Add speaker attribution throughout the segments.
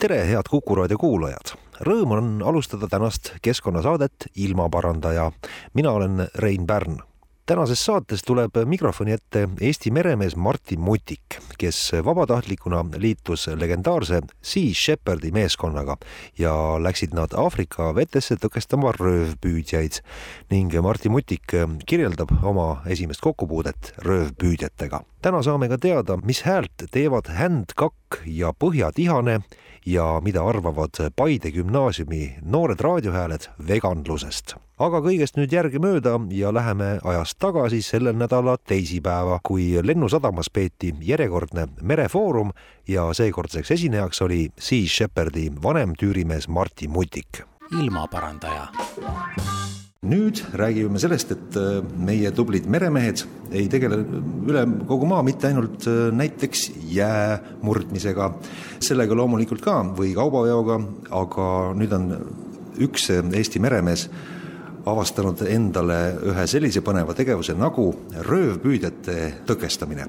Speaker 1: Tere, head Kuku raadio kuulajad! Rõõm on alustada tänast keskkonnasaadet Ilmaparandaja. mina olen Rein Pärn tänases saates tuleb mikrofoni ette Eesti meremees Martin Mutik, kes vabatahtlikuna liitus legendaarse Sea Shepherdi meeskonnaga ja läksid nad Aafrika vetesse tõkestama röövpüüdjaid ning Martin Mutik kirjeldab oma esimest kokkupuudet röövpüüdjatega. täna saame ka teada, mis häält teevad händkakk ja põhjatihane ja mida arvavad Paide gümnaasiumi noored raadiohääled veganlusest aga kõigest nüüd järgemööda ja läheme ajas tagasi selle nädala teisipäeva, kui Lennusadamas peeti järjekordne merefoorum ja seekordseks esinejaks oli Sea Shepherdi vanem tüürimees Martti Mutik.
Speaker 2: ilmaparandaja
Speaker 1: nüüd räägime sellest, et äh, meie tublid meremehed ei tegele üle kogu maa mitte ainult äh, näiteks jää murdmisega, sellega loomulikult ka või kaubaveoga, aga nüüd on üks Eesti meremees avastanud endale ühe sellise põneva tegevuse nagu röövpüüdjate tõkestamine.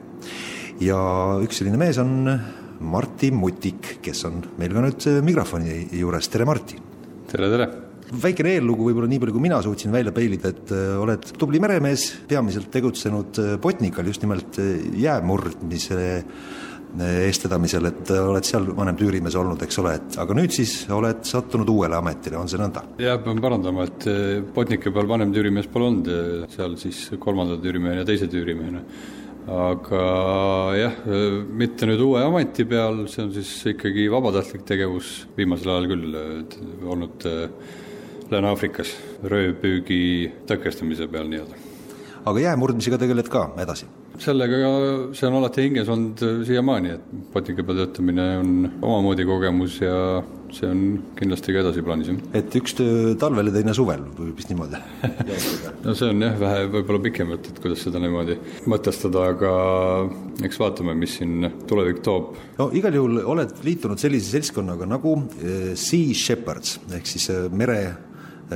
Speaker 1: ja üks selline mees on Martti Mutik, kes on meil ka nüüd mikrofoni juures, tere Martti!
Speaker 3: tere, tere!
Speaker 1: Väikene eellugu võib-olla nii palju, kui mina suutsin välja peilida, et äh, oled tubli meremees, peamiselt tegutsenud äh, Botnikal just nimelt äh, jäämurdmise eestvedamisel, et oled seal vanem tüürimees olnud, eks ole, et aga nüüd siis oled sattunud uuele ametile, on see nõnda?
Speaker 3: jah, pean parandama, et Botnike peal vanem tüürimees pole olnud, seal siis kolmanda tüürimehena ja teise tüürimehena. aga jah, mitte nüüd uue ameti peal, see on siis ikkagi vabatahtlik tegevus, viimasel ajal küll olnud Lääne-Aafrikas röövpüügi tõkestamise peal nii-öelda.
Speaker 1: aga jäämurdmisega tegeled ka edasi?
Speaker 3: sellega, see on alati hinges olnud siiamaani, et potika peal töötamine on omamoodi kogemus ja see on kindlasti ka edasi plaanis,
Speaker 1: et üks töö talvel ja teine suvel või vist niimoodi
Speaker 3: no see on jah, vähe võib-olla pikemalt, et kuidas seda niimoodi mõtestada, aga eks vaatame, mis siin tulevik toob.
Speaker 1: no igal juhul oled liitunud sellise seltskonnaga nagu eh, Sea Shepherds ehk siis eh, mere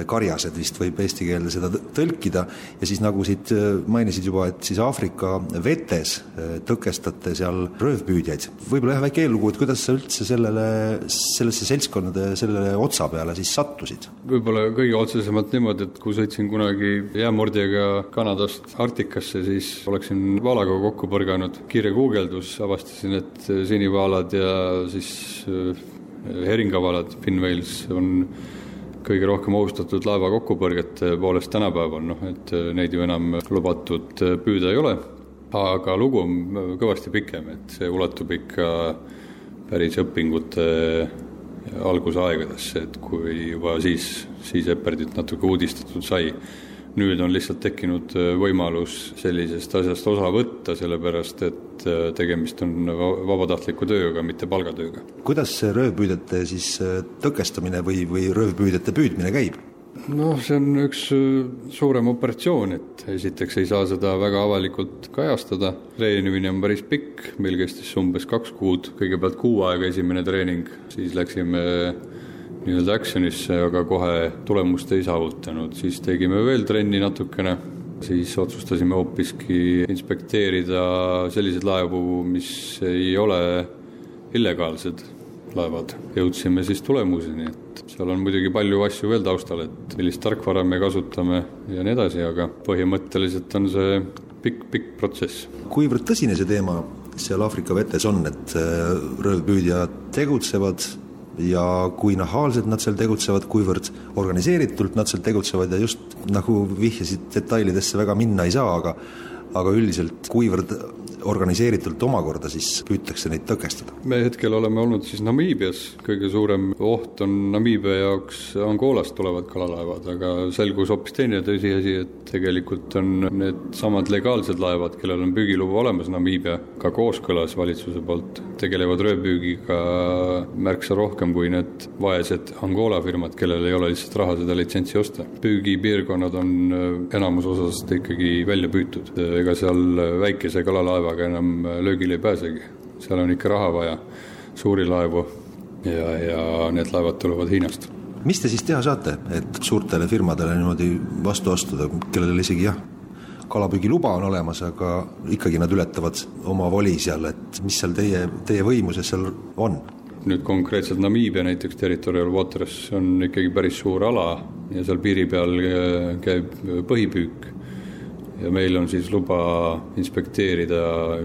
Speaker 1: karjased vist võib eesti keelde seda tõlkida ja siis nagu siit äh, mainisid juba, et siis Aafrika vetes äh, tõkestate seal röövpüüdjaid. võib-olla jah, väike eellugu, et kuidas sa üldse sellele, sellesse seltskonnade, sellele otsa peale siis sattusid?
Speaker 3: võib-olla kõige otsesemalt niimoodi, et kui sõitsin kunagi jäämurdjaga Kanadast Arktikasse, siis oleksin vaalaga kokku põrganud, kiire guugeldus, avastasin, et sinivaalad ja siis äh, heringavaalad, Finwales on kõige rohkem ohustatud laeva kokkupõrgete poolest tänapäeval, noh et äh, neid ju enam lubatud äh, püüda ei ole, aga lugu on äh, kõvasti pikem, et see ulatub ikka päris õpingute algusaegadesse, et kui juba siis, siis Eperdit natuke uudistatud sai nüüd on lihtsalt tekkinud äh, võimalus sellisest asjast osa võtta, sellepärast et äh, tegemist on vabatahtliku tööga, mitte palgatööga.
Speaker 1: kuidas see röövpüüdjate siis äh, tõkestamine või, või röövpüüdjate püüdmine käib?
Speaker 3: noh, see on üks suurem operatsioon, et esiteks ei saa seda väga avalikult kajastada, treenimine on päris pikk, meil kestis umbes kaks kuud, kõigepealt kuu aega esimene treening, siis läksime nii-öelda action'isse, aga kohe tulemust ei saavutanud, siis tegime veel trenni natukene, siis otsustasime hoopiski inspekteerida selliseid laevu, mis ei ole illegaalsed laevad. jõudsime siis tulemuseni, et seal on muidugi palju asju veel taustal, et millist tarkvara me kasutame ja nii edasi, aga põhimõtteliselt on see pikk-pikk protsess.
Speaker 1: kuivõrd tõsine see teema seal Aafrika vetes on, et äh, röövpüüdjad tegutsevad ja kui nahaalselt nad seal tegutsevad, kuivõrd organiseeritult nad seal tegutsevad ja just nagu vihjasid, detailidesse väga minna ei saa, aga aga üldiselt kuivõrd organiseeritult omakorda siis püütakse neid tõkestada?
Speaker 3: me hetkel oleme olnud siis Namiibias, kõige suurem oht on Namiibia jaoks Angolast tulevad kalalaevad, aga selgus hoopis teine tõsiasi, et tegelikult on needsamad legaalsed laevad, kellel on püügiluba olemas Namiibiaga kooskõlas valitsuse poolt, tegelevad röövpüügiga märksa rohkem kui need vaesed Angola firmad, kellel ei ole lihtsalt raha seda litsentsi osta. püügipiirkonnad on enamus osast ikkagi välja püütud, ega seal väikese kalalaeva laevaga enam löögile ei pääsegi. seal on ikka raha vaja, suuri laevu ja, ja need laevad tulevad Hiinast.
Speaker 1: mis te siis teha saate, et suurtele firmadele niimoodi vastu astuda, kellel isegi jah, kalapüügiluba on olemas, aga ikkagi nad ületavad oma voli seal, et mis seal teie, teie võimuses seal on?
Speaker 3: nüüd konkreetselt Namiibia näiteks territorial waters on ikkagi päris suur ala ja seal piiri peal käib põhipüük ja meil on siis luba inspekteerida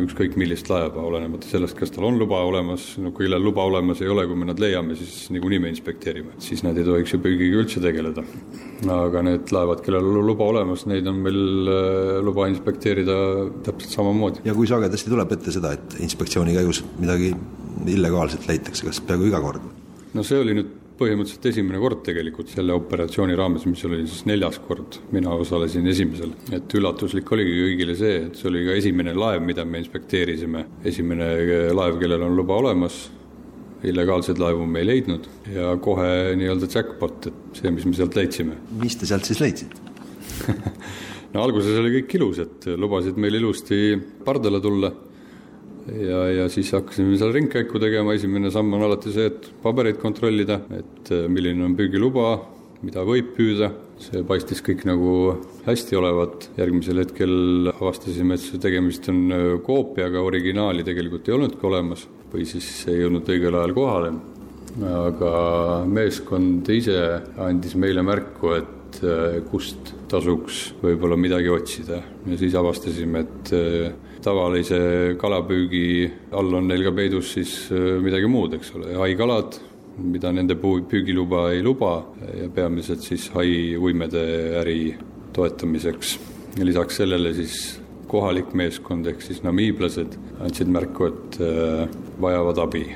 Speaker 3: ükskõik millist laeva, olenemata sellest, kas tal on luba olemas, no kui kellel luba olemas ei ole, kui me nad leiame, siis niikuinii me inspekteerime, siis nad ei tohiks ju püügiga üldse tegeleda. aga need laevad, kellel on luba olemas, neid on meil äh, luba inspekteerida täpselt samamoodi.
Speaker 1: ja kui sagedasti tuleb ette seda, et inspektsiooni käigus midagi illegaalset leitakse, kas peaaegu iga kord?
Speaker 3: no see oli nüüd põhimõtteliselt esimene kord tegelikult selle operatsiooni raames, mis oli siis neljas kord, mina osalesin esimesel. et üllatuslik oligi kõigile see, et see oli ka esimene laev, mida me inspekteerisime, esimene laev, kellel on luba olemas, illegaalseid laevu me ei leidnud. Ja kohe nii-öelda jackpot, et see, mis me sealt leidsime.
Speaker 1: mis te sealt siis leidsite?
Speaker 3: No alguses oli kõik ilus, et lubasid meil ilusti pardale tulla ja, ja siis hakkasime seal ringkäiku tegema, esimene samm on alati see, et pabereid kontrollida, et äh, milline on püügiluba, mida võib püüda, see paistis kõik nagu hästi olevat, järgmisel hetkel avastasime, et see tegemist on äh, koopiaga, originaali tegelikult ei olnudki olemas või siis ei jõudnud õigel ajal kohale. aga meeskond ise andis meile märku, et äh, kust tasuks võib-olla midagi otsida. Ja siis avastasime, et tavalise kalapüügi all on neil ka peidus siis äh, midagi muud, eks ole, haikalad, mida nende püügiluba ei luba ja peamiselt siis hai uimede äri toetamiseks. ja lisaks sellele siis kohalik meeskond ehk siis namiiblased andsid märku, et äh, vajavad abi.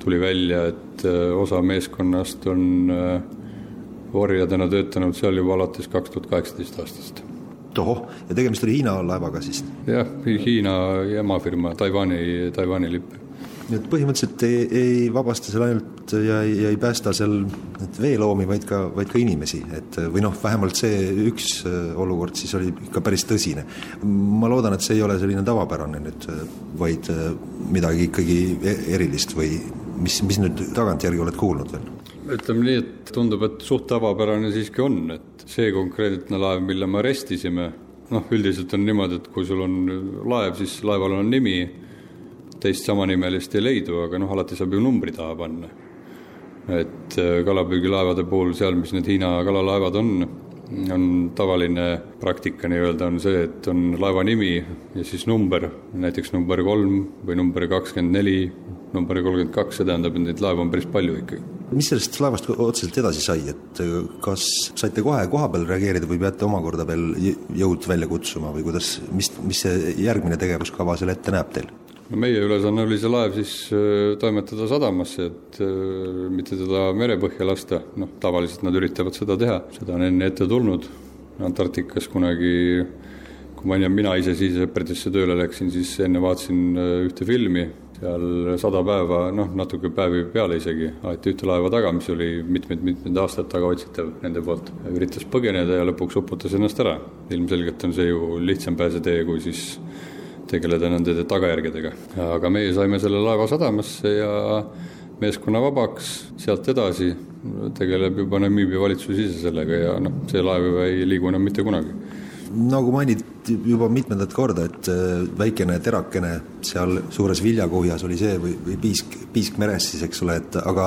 Speaker 3: tuli välja, et äh, osa meeskonnast on orjadena töötanud seal juba alates kaks tuhat kaheksateist aastast
Speaker 1: tohoh, ja tegemist oli Hiina laevaga siis?
Speaker 3: jah, Hiina emafirma, Taiwan'i, Taiwan'i lipp.
Speaker 1: nii et põhimõtteliselt ei, ei vabasta seal ainult ja, ja ei päästa seal veeloomi, vaid ka, vaid ka inimesi, et või noh, vähemalt see üks äh, olukord siis oli ikka päris tõsine. ma loodan, et see ei ole selline tavapärane nüüd, vaid äh, midagi ikkagi e-, erilist või mis, mis nüüd tagantjärgi oled kuulnud veel?
Speaker 3: ütleme nii, et tundub, et suht tavapärane siiski on, et see konkreetne laev, mille me arestisime, noh, üldiselt on niimoodi, et kui sul on laev, siis laeval on nimi, teist samanimelist ei leidu, aga noh, alati saab ju numbri taha panna. et äh, kalapüügilaevade puhul seal, mis need Hiina kalalaevad on, on tavaline praktika nii-öelda on see, et on laeva nimi ja siis number, näiteks number kolm või number kakskümmend neli, number kolmkümmend kaks, see tähendab, et neid laevu on päris palju ikkagi.
Speaker 1: Mis sellest laevast otseselt edasi sai, et äh, kas saite kohe kohapeal reageerida või peate omakorda veel jõud välja kutsuma või kuidas, mis, mis see järgmine tegevuskava seal ette näeb teil?
Speaker 3: no meie ülesanne oli see laev siis äh, toimetada sadamasse, et äh, mitte teda merepõhja lasta, noh, tavaliselt nad üritavad seda teha, seda on enne ette tulnud, Antarktikas kunagi kui ma, mina ise siis Sepperdisse tööle läksin, siis enne vaatasin ühte filmi seal sada päeva, noh, natuke päevi peale isegi, aeti ühte laeva taga, mis oli mitmeid-mitmeid aastaid tagaotsitav nende poolt. üritas põgeneda ja lõpuks uputas ennast ära. ilmselgelt on see ju lihtsam pääsetee, kui siis tegeleda nende tagajärgedega. aga meie saime selle laeva sadamasse ja meeskonna vabaks, sealt edasi tegeleb juba Namiibia valitsus ise sellega ja noh, see laev ei liigu enam mitte kunagi
Speaker 1: nagu mainiti juba mitmendat korda, et äh, väikene terakene seal suures viljakuhjas oli see või, või piisk, piisk meres siis, eks ole, et aga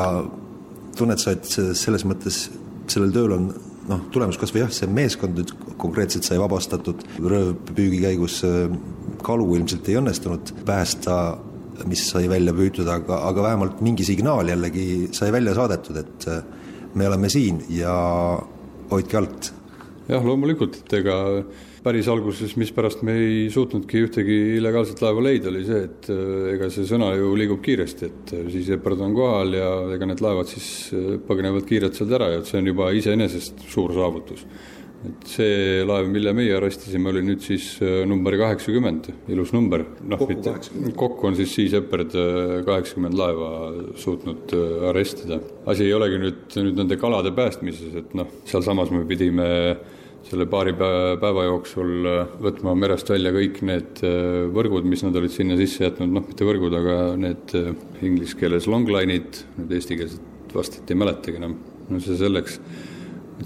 Speaker 1: tunned sa, et selles mõttes sellel tööl on noh, tulemus kas või jah, see meeskond nüüd konkreetselt sai vabastatud, röövpüügi käigus äh, kalu ilmselt ei õnnestunud päästa, mis sai välja püütud, aga, aga vähemalt mingi signaal jällegi sai välja saadetud, et äh, me oleme siin ja hoidke alt
Speaker 3: jah, loomulikult, et ega päris alguses, mispärast me ei suutnudki ühtegi illegaalset laeva leida, oli see, et äh, ega see sõna ju liigub kiiresti, et äh, siis Epard on kohal ja ega need laevad siis äh, põgenevad kiirelt sealt ära ja et see on juba iseenesest suur saavutus. Et see laev, mille meie arrestisime, oli nüüd siis number kaheksakümmend, ilus number. noh, mitte, kokku on siis siis Epard kaheksakümmend laeva suutnud arestida. asi ei olegi nüüd, nüüd nende kalade päästmises, et noh, sealsamas me pidime selle paari päeva jooksul äh, võtma merest välja kõik need äh, võrgud, mis nad olid sinna sisse jätnud, noh, mitte võrgud, aga need äh, inglise keeles longline'id, need eestikeelset vastet ei mäletagi enam, no see selleks, et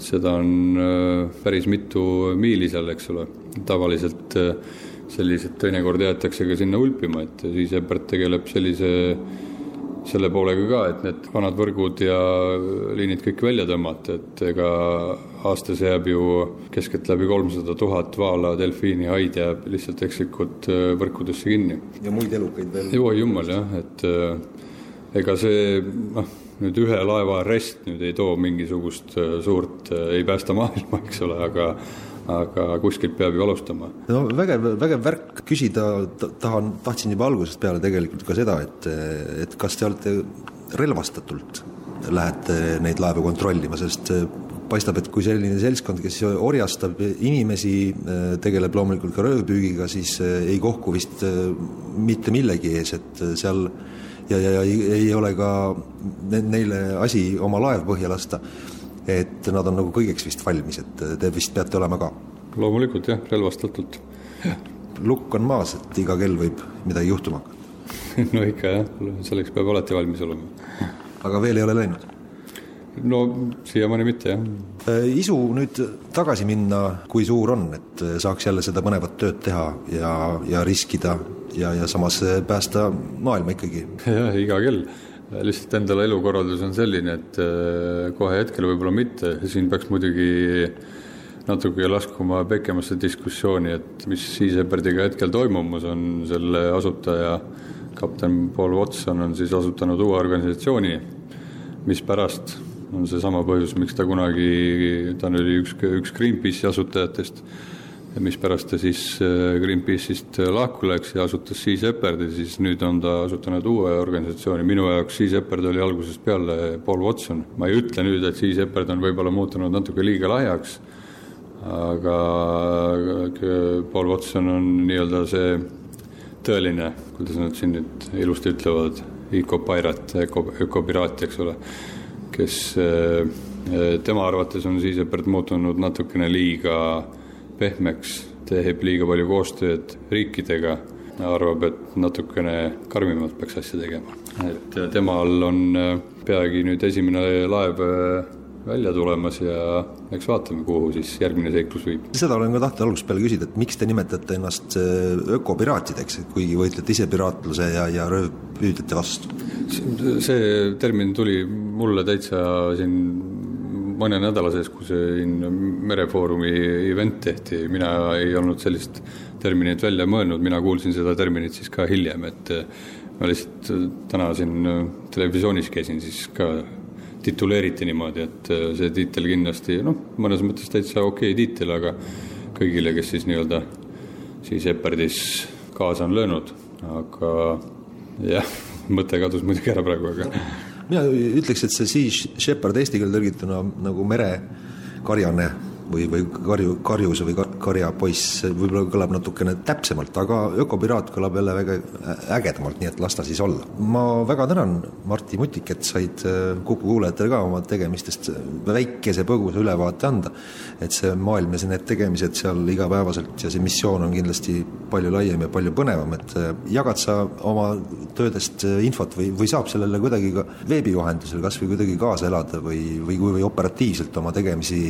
Speaker 3: seda on päris mitu miili seal, eks ole, tavaliselt sellised teinekord jäetakse ka sinna ulpima, et siis Ebert tegeleb sellise selle poolega ka, et need vanad võrgud ja liinid kõik välja tõmmata, et ega aastas jääb ju keskeltläbi kolmsada tuhat vaala, delfiini, haid jääb lihtsalt ekslikult äh, võrkudesse kinni.
Speaker 1: ja muid elukaid veel?
Speaker 3: oi jumal jah, et äh, ega see noh, nüüd ühe laeva arrest nüüd ei too mingisugust äh, suurt, ei päästa maailma, eks ole, aga aga kuskilt peab ju alustama.
Speaker 1: no vägev, vägev värk, küsida tahan, tahtsin juba algusest peale tegelikult ka seda, et, et kas te olete relvastatult lähete neid laevu kontrollima, sest paistab, et kui selline seltskond, kes orjastab inimesi, tegeleb loomulikult ka röövpüügiga, siis ei kohku vist mitte millegi ees, et seal ja, ja, ja ei, ei ole ka neile asi oma laev põhja lasta et nad on nagu kõigeks vist valmis, et te vist peate olema ka?
Speaker 3: loomulikult jah, relvastatult.
Speaker 1: lukk on maas, et iga kell võib midagi juhtuma
Speaker 3: hakata no ikka jah, selleks peab alati valmis olema.
Speaker 1: aga veel ei ole läinud?
Speaker 3: no siiamaani mitte, jah.
Speaker 1: Äh, isu nüüd tagasi minna, kui suur on, et saaks jälle seda põnevat tööd teha ja, ja riskida ja, ja samas päästa maailma ikkagi?
Speaker 3: jah, iga kell. Lihtsalt endale elukorraldus on selline, et äh, kohe hetkel võib-olla mitte, siin peaks muidugi natuke laskuma pikemasse diskussiooni, et mis Seasepardiga hetkel toimumas on, selle asutaja kapten Paul Watson on siis asutanud uue organisatsiooni, mispärast on seesama põhjus, miks ta kunagi, ta oli üks, üks Greenpeace'i asutajatest. ja mispärast ta siis äh, Greenpeace'ist äh, lahku läks ja asutas Sea Shepardi, siis nüüd on ta asutanud uue organisatsiooni, minu jaoks Sea Shepard oli algusest peale Paul Watson. ma ei ütle nüüd, et Sea Shepard on võib-olla muutunud natuke liiga lahjaks, aga Paul Watson on nii-öelda see tõeline, kuidas nad siin nüüd ilusti ütlevad, ökopairat, öko, ökopiraat, eks ole, kes äh, tema arvates on Sea Shepard muutunud natukene liiga pehmeks, teeb liiga palju koostööd riikidega, arvab, et natukene karmimalt peaks asja tegema. et temal on äh, peagi nüüd esimene laev äh, välja tulemas ja eks vaatame, kuhu siis järgmine seiklus viib.
Speaker 1: seda olen ka tahtnud algusest peale küsida, et miks te nimetate ennast äh, ökopiraatideks, kuigi võitlete ise piraatluse ja, ja röövpüüdjate vastu?
Speaker 3: see termin tuli mulle täitsa siin mõne nädala sees, kui siin Merefoorumi event tehti, mina ei olnud sellist terminit välja mõelnud, mina kuulsin seda terminit siis ka hiljem, et ma lihtsalt täna siin televisioonis käisin, siis ka tituleeriti niimoodi, et see tiitel kindlasti noh, mõnes mõttes täitsa okei okay tiitel, aga kõigile, kes siis nii-öelda siis Epardis kaasa on löönud, aga jah, mõte kadus muidugi ära praegu, aga
Speaker 1: mina ütleks, et see Sea Shepherd eesti keelde tõlgituna nagu merekarjane või, või karju, karjus või karjapoiss võib-olla kõlab natukene täpsemalt, aga ökopiraat kõlab jälle väga ägedamalt, nii et las ta siis olla. ma väga tänan, Martti Mutik, et said äh, Kuku kuulajatele ka oma tegemistest väikese põgusa ülevaate anda. et see maailm ja see, need tegemised seal igapäevaselt ja see missioon on kindlasti palju laiem ja palju põnevam, et äh, jagad sa oma töödest äh, infot või, või saab sellele kuidagi ka veebi vahendusel kas või kuidagi kaasa elada või, või, või operatiivselt oma tegemisi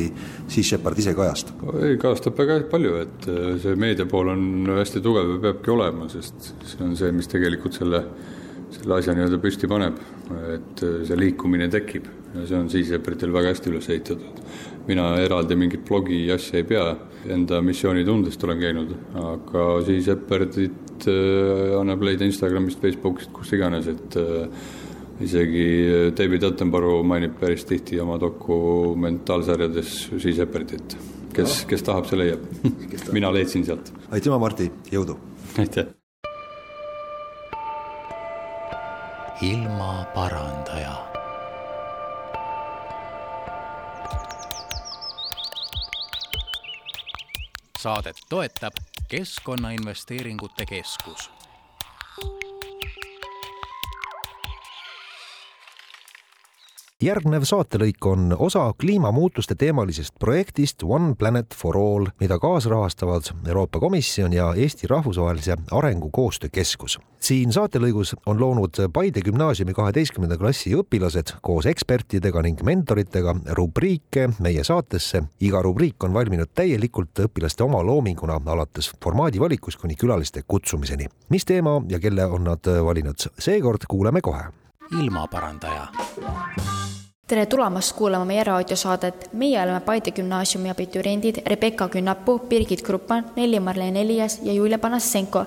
Speaker 1: siis Shepard Shepard ise kajastab?
Speaker 3: ei, kajastab väga palju, et äh, see meedia pool on hästi tugev ja peabki olema, sest see on see, mis tegelikult selle, selle asja nii-öelda püsti paneb, et äh, see liikumine tekib ja see on Shepherdil väga hästi üles ehitatud. mina eraldi mingit blogi asja ei pea, enda missioonitundest olen käinud, aga siis Shepherdit äh, annab leida Instagramist, Facebookist, kust iganes, et isegi David Attenborough mainib päris tihti oma dokumentaalsarjades Sea Shepherdit. kes, kes tahab, see leiab. mina leidsin sealt.
Speaker 1: aitüma, Martti, jõudu!
Speaker 3: aitäh!
Speaker 2: ilmaparandaja saadet toetab Keskkonnainvesteeringute Keskus
Speaker 1: järgnev saatelõik on osa kliimamuutuste teemalisest projektist One Planet for All, mida kaasrahastavad Euroopa Komisjon ja Eesti Rahvusvahelise Arengukoostöö Keskus. siin saatelõigus on loonud Paide gümnaasiumi kaheteistkümnenda klassi õpilased koos ekspertidega ning mentoritega rubriike meie saatesse. iga rubriik on valminud täielikult õpilaste oma loominguna, alates formaadi valikust kuni külaliste kutsumiseni. mis teema ja kelle on nad valinud, seekord kuuleme kohe
Speaker 2: ilmaparandaja
Speaker 4: tere tulemast kuulama meie raadiosaadet. meie oleme Paide gümnaasiumi abituriendid Rebecca Künnapuu, Birgit Kruppan, Nelli-Marleen Elias ja Julia Panassenko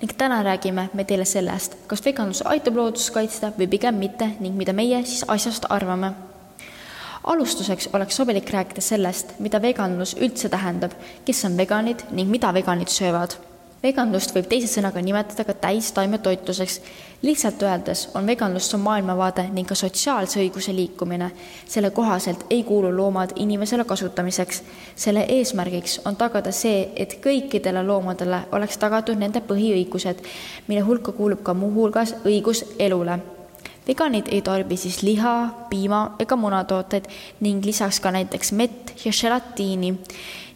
Speaker 4: ning täna räägime me teile sellest, kas veganlus aitab loodust kaitsta või pigem mitte ning mida meie siis asjast arvame. alustuseks oleks sobilik rääkida sellest, mida veganlus üldse tähendab, kes on veganid ning mida veganid söövad veganlust võib teise sõnaga nimetada ka täistaimetoitluseks. lihtsalt öeldes on veganlus maailmavaade ning ka sotsiaalse õiguse liikumine. selle kohaselt ei kuulu loomad inimesele kasutamiseks. selle eesmärgiks on tagada see, et kõikidele loomadele oleks tagatud nende põhiõigused, mille hulka kuulub ka muuhulgas õigus elule veganid ei tarbi siis liha, piima ega munatooteid ning lisaks ka näiteks mett ja želatiini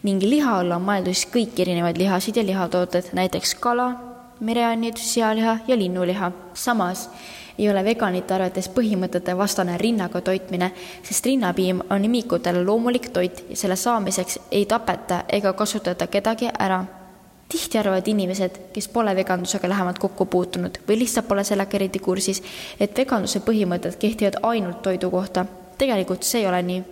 Speaker 4: ning liha alla on mõeldud siis kõiki erinevaid lihasid ja lihatooted, näiteks kala, mereannid, sealiha ja linnuliha. samas ei ole veganite arvates põhimõtete vastane rinnaga toitmine, sest rinnapiim on imikutele loomulik toit ja selle saamiseks ei tapeta ega kasutata kedagi ära. Tihti arvavad inimesed, kes pole veganlusega lähemalt kokku puutunud või lihtsalt pole sellega eriti kursis, et veganluse põhimõtted kehtivad ainult toidu kohta. tegelikult see ei ole nii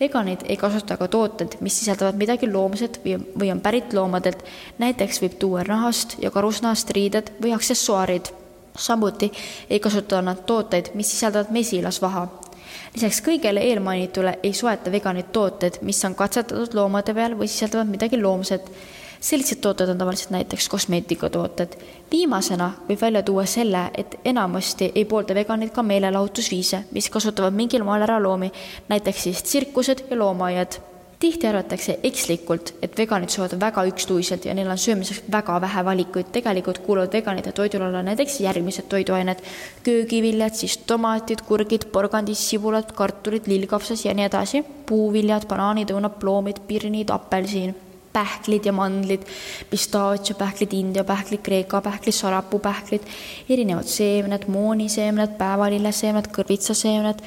Speaker 4: veganid ei kasuta ka tooteid, mis sisaldavad midagi loomset või, või on pärit loomadelt. näiteks võib tuua nahast ja karusnahast riided või aksessuaarid. samuti ei kasuta nad tooteid, mis sisaldavad mesilasvaha. lisaks kõigele eelmainitule ei soeta veganid tooteid, mis on katsetatud loomade peal või sisaldavad midagi loomset sellised tooted on tavaliselt näiteks kosmeetikatooted. viimasena võib välja tuua selle, et enamasti ei poolda veganid ka meelelahutusviise, mis kasutavad mingil moel ära loomi, näiteks siis tsirkused ja loomaaiad tihti arvatakse ekslikult, et veganid söövad väga ükstuiselt ja neil on söömiseks väga vähe valikuid. tegelikult kuuluvad veganite toidul alla näiteks järgmised toiduained. köögiviljad, siis tomatid, kurgid, porgandid, sibulad, kartulid, lillkapsas ja nii edasi. puuviljad, banaanid, õunad, ploomid, pirnid, apelsin pähklid ja mandlid, pistaatsiapähklid, India pähklid, Kreeka pähklid, sarapuupähklid, erinevad seemned, mooniseemned, päevalilleseemned, kõrvitsaseemned,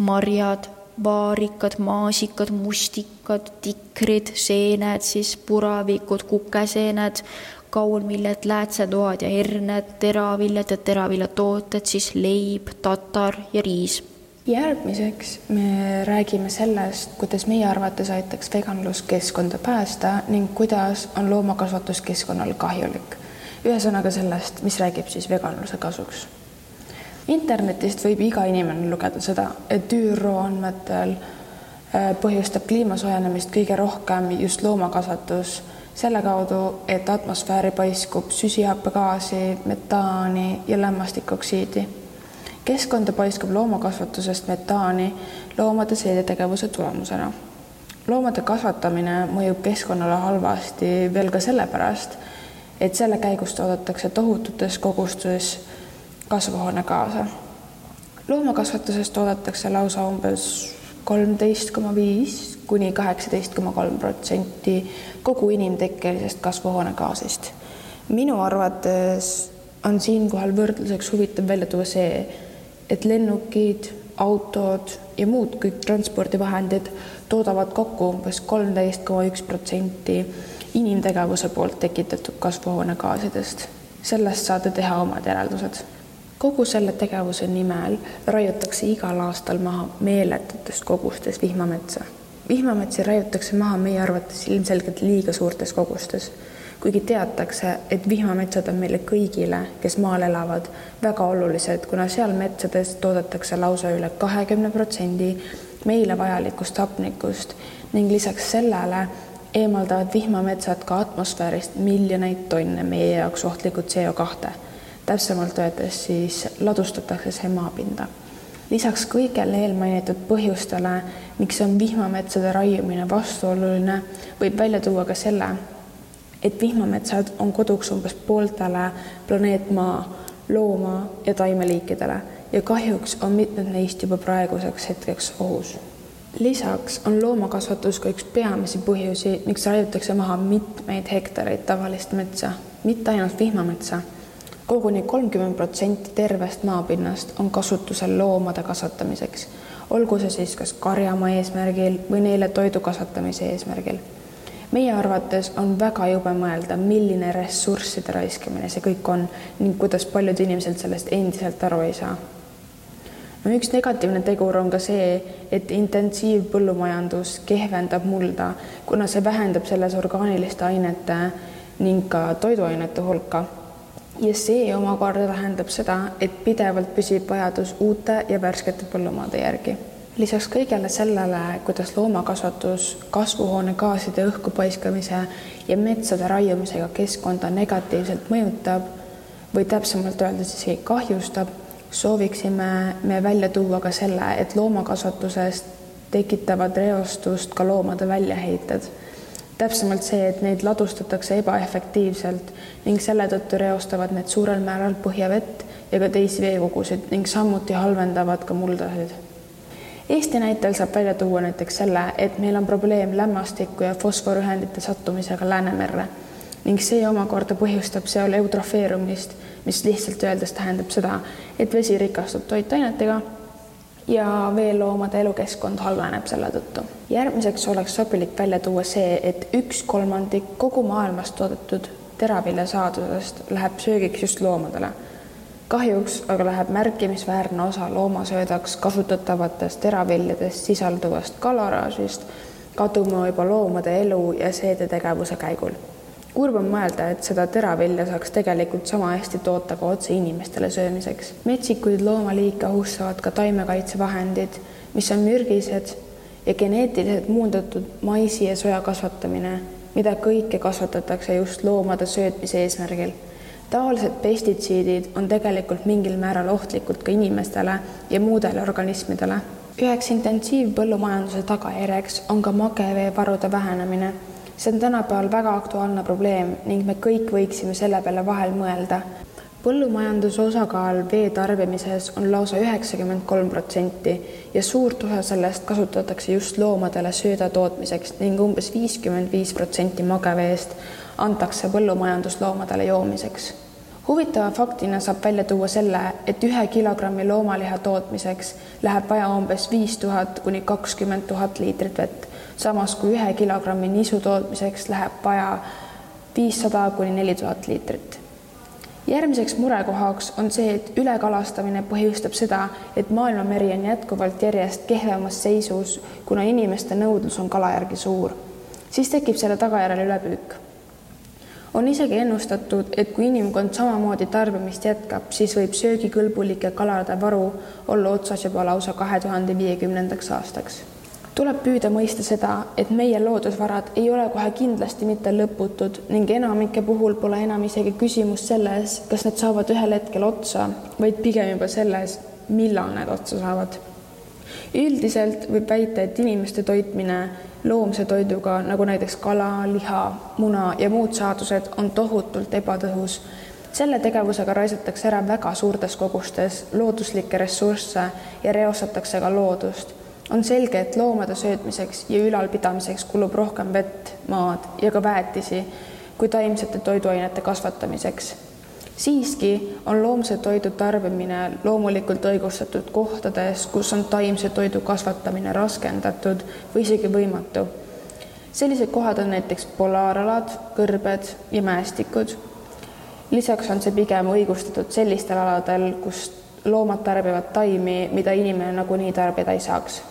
Speaker 4: marjad, vaarikad, maasikad, mustikad, tikrid, seened, siis puravikud, kukeseened, kaunviljad, läätsetoad ja herned, teraviljad ja teraviljatooted, siis leib, tatar ja riis
Speaker 5: järgmiseks me räägime sellest, kuidas meie arvates aitaks veganlus keskkonda päästa ning kuidas on loomakasvatus keskkonnale kahjulik. ühesõnaga sellest, mis räägib siis veganluse kasuks. internetist võib iga inimene lugeda seda, et ÜRO andmetel äh, põhjustab kliima soojenemist kõige rohkem just loomakasvatus selle kaudu, et atmosfääri paiskub süsihappegaasi, metaani ja lämmastikoksiidi keskkonda paiskub loomakasvatusest metaani loomade seedetegevuse tulemusena. loomade kasvatamine mõjub keskkonnale halvasti veel ka sellepärast, et selle käigus toodetakse tohututes kogustes kasvuhoonegaase. loomakasvatuses toodetakse lausa umbes kolmteist koma viis kuni kaheksateist koma kolm protsenti kogu inimtekkelisest kasvuhoonegaasist. minu arvates on siinkohal võrdluseks huvitav välja tuua see, et lennukid, autod ja muud kõik transpordivahendid toodavad kokku umbes kolmteist koma üks protsenti inimtegevuse poolt tekitatud kasvuhoonegaasidest. sellest saate teha omad järeldused. kogu selle tegevuse nimel raiutakse igal aastal maha meeletutes kogustes vihmametsa. vihmametsi raiutakse maha meie arvates ilmselgelt liiga suurtes kogustes kuigi teatakse, et vihmametsad on meile kõigile, kes maal elavad, väga olulised, kuna seal metsades toodetakse lausa üle kahekümne protsendi meile vajalikust hapnikust ning lisaks sellele eemaldavad vihmametsad ka atmosfäärist miljoneid tonne meie jaoks ohtlikku CO2. täpsemalt öeldes siis ladustatakse see maapinda. lisaks kõigele eelmainitud põhjustele, miks on vihmametsade raiumine vastuoluline, võib välja tuua ka selle, et vihmametsad on koduks umbes pooltele planeet Maa looma- ja taimeliikidele ja kahjuks on mitmed neist juba praeguseks hetkeks ohus. lisaks on loomakasvatus ka üks peamisi põhjusi, miks raiutakse maha mitmeid hektareid tavalist metsa, mitte ainult vihmametsa. koguni kolmkümmend protsenti tervest maapinnast on kasutusel loomade kasvatamiseks, olgu see siis kas karjamaa eesmärgil või neile toidu kasvatamise eesmärgil meie arvates on väga jube mõelda, milline ressursside raiskamine see kõik on ning kuidas paljud inimesed sellest endiselt aru ei saa. no üks negatiivne tegur on ka see, et intensiivpõllumajandus kehvendab mulda, kuna see vähendab selles orgaaniliste ainete ning ka toiduainete hulka. ja see omakorda tähendab seda, et pidevalt püsib vajadus uute ja värskete põllumaade järgi lisaks kõigele sellele, kuidas loomakasvatus kasvuhoonegaaside õhku paiskamise ja metsade raiumisega keskkonda negatiivselt mõjutab või täpsemalt öeldes isegi kahjustab, sooviksime me välja tuua ka selle, et loomakasvatusest tekitavad reostust ka loomade väljaheited. täpsemalt see, et neid ladustatakse ebaefektiivselt ning selle tõttu reostavad need suurel määral põhjavett ja ka teisi veekogusid ning samuti halvendavad ka muldasid Eesti näitel saab välja tuua näiteks selle, et meil on probleem lämmastiku ja fosforühendite sattumisega Läänemerre ning see omakorda põhjustab seal eutrofeerumist, mis lihtsalt öeldes tähendab seda, et vesi rikastub toitainetega ja veeloomade elukeskkond halveneb selle tõttu. järgmiseks oleks sobilik välja tuua see, et üks kolmandik kogu maailmas toodetud teraviljasaadusest läheb söögiks just loomadele kahjuks aga läheb märkimisväärne osa loomasöödaks kasutatavatest teraviljadest sisalduvast kaloraažist kaduma juba loomade elu ja seedetegevuse käigul. kurb on mõelda, et seda teravilja saaks tegelikult sama hästi toota ka otse inimestele söömiseks. metsikuid loomaliike ohustavad ka taimekaitsevahendid, mis on mürgised ja geneetiliselt muundatud maisi ja soja kasvatamine, mida kõike kasvatatakse just loomade söötmise eesmärgil taolised pestitsiidid on tegelikult mingil määral ohtlikud ka inimestele ja muudele organismidele. üheks intensiivpõllumajanduse tagajärjeks on ka mageveevarude vähenemine. see on tänapäeval väga aktuaalne probleem ning me kõik võiksime selle peale vahel mõelda. põllumajanduse osakaal vee tarbimises on lausa üheksakümmend kolm protsenti ja suurt osa sellest kasutatakse just loomadele sööda tootmiseks ning umbes viiskümmend viis protsenti mageveest antakse põllumajandusloomadele joomiseks. huvitava faktina saab välja tuua selle, et ühe kilogrammi loomaliha tootmiseks läheb vaja umbes viis tuhat kuni kakskümmend tuhat liitrit vett, samas kui ühe kilogrammi nisu tootmiseks läheb vaja viissada kuni neli tuhat liitrit järgmiseks murekohaks on see, et ülekalastamine põhjustab seda, et maailmameri on jätkuvalt järjest kehvemas seisus, kuna inimeste nõudlus on kala järgi suur. siis tekib selle tagajärjel ülepüük on isegi ennustatud, et kui inimkond samamoodi tarbimist jätkab, siis võib söögikõlbulike kalade varu olla otsas juba lausa kahe tuhande viiekümnendaks aastaks. tuleb püüda mõista seda, et meie loodusvarad ei ole kohe kindlasti mitte lõputud ning enamike puhul pole enam isegi küsimus selles, kas need saavad ühel hetkel otsa, vaid pigem juba selles, millal need otsa saavad. üldiselt võib väita, et inimeste toitmine loomse toiduga, nagu näiteks kala, liha, muna ja muud saadused, on tohutult ebatõhus. selle tegevusega raisatakse ära väga suurtes kogustes looduslikke ressursse ja reostatakse ka loodust. on selge, et loomade söötmiseks ja ülalpidamiseks kulub rohkem vett, maad ja ka väetisi kui taimsete toiduainete kasvatamiseks siiski on loomse toidu tarbimine loomulikult õigustatud kohtades, kus on taimse toidu kasvatamine raskendatud või isegi võimatu. sellised kohad on näiteks polaaralad, kõrbed ja mäestikud. lisaks on see pigem õigustatud sellistel aladel, kus loomad tarbivad taimi, mida inimene nagunii tarbida ei saaks.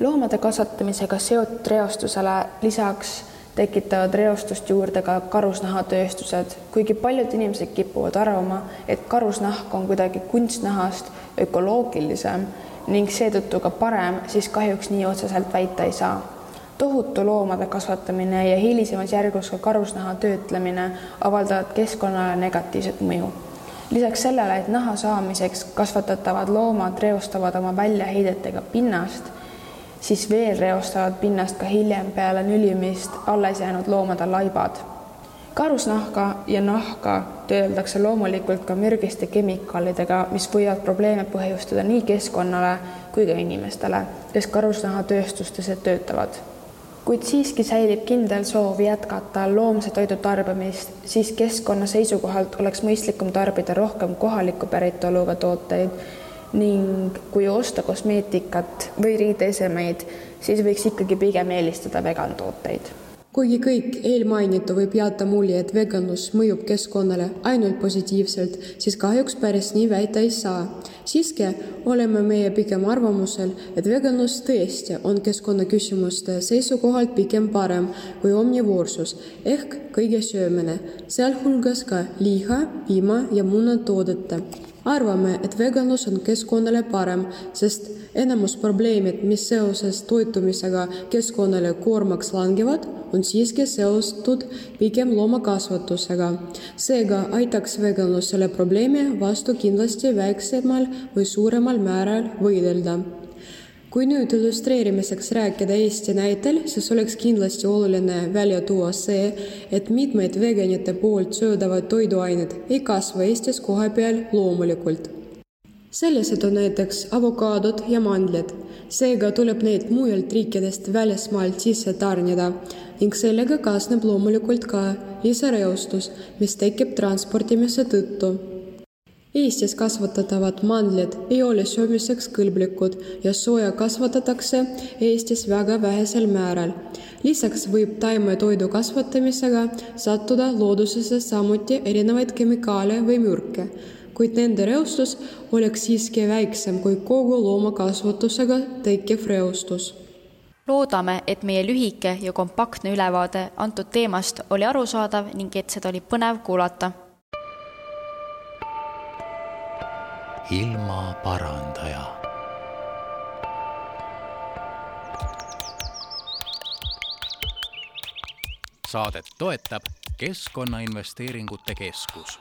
Speaker 5: loomade kasvatamisega seotud reostusele lisaks tekitavad reostust juurde ka karusnahatööstused, kuigi paljud inimesed kipuvad arvama, et karusnahk on kuidagi kunstnahast ökoloogilisem ning seetõttu ka parem, siis kahjuks nii otseselt väita ei saa. tohutu loomade kasvatamine ja hilisemas järgus ka karusnaha töötlemine avaldavad keskkonnale negatiivset mõju. lisaks sellele, et naha saamiseks kasvatatavad loomad reostavad oma väljaheidetega pinnast, siis veel reostavad pinnast ka hiljem peale nülimist alles jäänud loomade laibad karusnahka ja nahka töödeldakse loomulikult ka mürgiste kemikaalidega, mis võivad probleeme põhjustada nii keskkonnale kui ka inimestele, kes karusnahatööstustes töötavad. kuid siiski säilib kindel soov jätkata loomse toidu tarbimist, siis keskkonna seisukohalt oleks mõistlikum tarbida rohkem kohaliku päritoluga tooteid ning kui osta kosmeetikat või riideesemeid, siis võiks ikkagi pigem eelistada vegan tooteid
Speaker 6: kuigi kõik eelmainitu võib jätta mulje, et veganlus mõjub keskkonnale ainult positiivselt, siis kahjuks päris nii väita ei saa. siiski oleme meie pigem arvamusel, et veganlus tõesti on keskkonnaküsimuste seisukohalt pigem parem kui omnivoorsus ehk kõige söömine, sealhulgas ka liha, piima ja munatoodete arvame, et veganlus on keskkonnale parem, sest enamus probleemid, mis seoses toitumisega keskkonnale koormaks langevad, on siiski seotud pigem loomakasvatusega. seega aitaks veganlus selle probleemi vastu kindlasti väiksemal või suuremal määral võidelda kui nüüd illustreerimiseks rääkida Eesti näitel, siis oleks kindlasti oluline välja tuua see, et mitmeid veganite poolt söödavad toiduained ei kasva Eestis kohapeal loomulikult. sellised on näiteks avokaadod ja mandlid, seega tuleb neid mujalt riikidest välismaalt sisse tarnida ning sellega kaasneb loomulikult ka lisareostus, mis tekib transportimise tõttu Eestis kasvatatavad mandlid ei ole söömiseks kõlblikud ja sooja kasvatatakse Eestis väga vähesel määral. lisaks võib taimetoidu kasvatamisega sattuda loodusesse samuti erinevaid kemikaale või mürke, kuid nende reostus oleks siiski väiksem kui kogu loomakasvatusega tekkiv reostus
Speaker 4: loodame, et meie lühike ja kompaktne ülevaade antud teemast oli arusaadav ning et seda oli põnev kuulata
Speaker 2: ilmaparandaja. saadet toetab Keskkonnainvesteeringute Keskus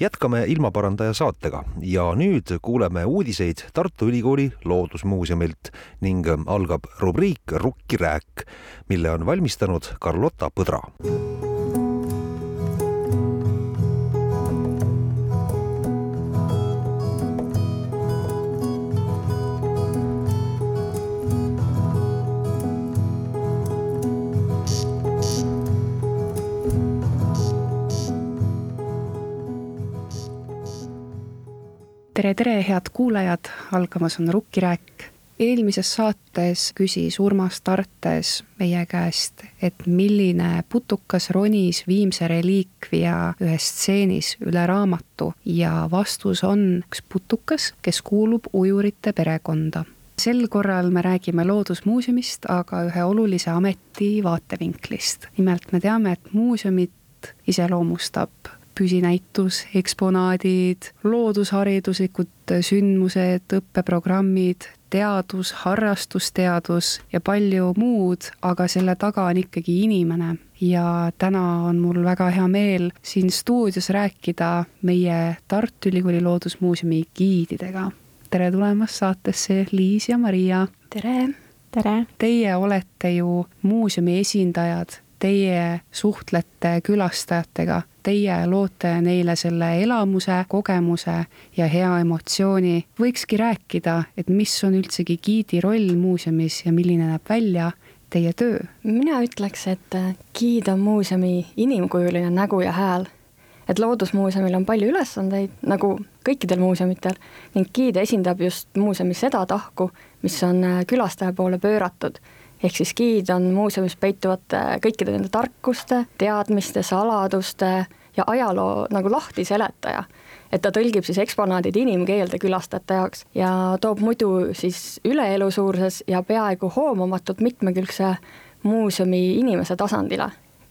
Speaker 1: jätkame ilmaparandaja saatega ja nüüd kuuleme uudiseid Tartu Ülikooli Loodusmuuseumilt ning algab rubriik Rukki rääk, mille on valmistanud Carlotta Põdra
Speaker 7: tere, tere, head kuulajad, algamas on Rukkirääk. eelmises saates küsis Urmas Tartes meie käest, et milline putukas ronis viimse reliikvia ühes stseenis üle raamatu ja vastus on üks putukas, kes kuulub ujurite perekonda sel korral me räägime Loodusmuuseumist, aga ühe olulise ameti vaatevinklist. nimelt me teame, et muuseumit iseloomustab püsinäitus, eksponaadid, loodushariduslikud sündmused, õppeprogrammid, teadus, harrastusteadus ja palju muud, aga selle taga on ikkagi inimene. ja täna on mul väga hea meel siin stuudios rääkida meie Tartu Ülikooli Loodusmuuseumi giididega. tere tulemast saatesse, Liis ja Maria.
Speaker 8: tere. tere.
Speaker 7: Teie olete ju muuseumi esindajad teie suhtlete külastajatega, teie loote neile selle elamuse, kogemuse ja hea emotsiooni. võikski rääkida, et mis on üldsegi giidi roll muuseumis ja milline näeb välja teie töö?
Speaker 8: mina ütleks, et giid on muuseumi inimkujuline nägu ja hääl. et Loodusmuuseumil on palju ülesandeid, nagu kõikidel muuseumitel, ning giid esindab just muuseumi seda tahku, mis on külastaja poole pööratud ehk siis giid on muuseumis peituvate kõikide nende tarkuste, teadmiste, saladuste ja ajaloo nagu lahtiseletaja. et ta tõlgib siis eksponaadid inimkeelde külastajate jaoks ja toob muidu siis üleelusuurses ja peaaegu hoomamatult mitmekülgse muuseumi inimese tasandile.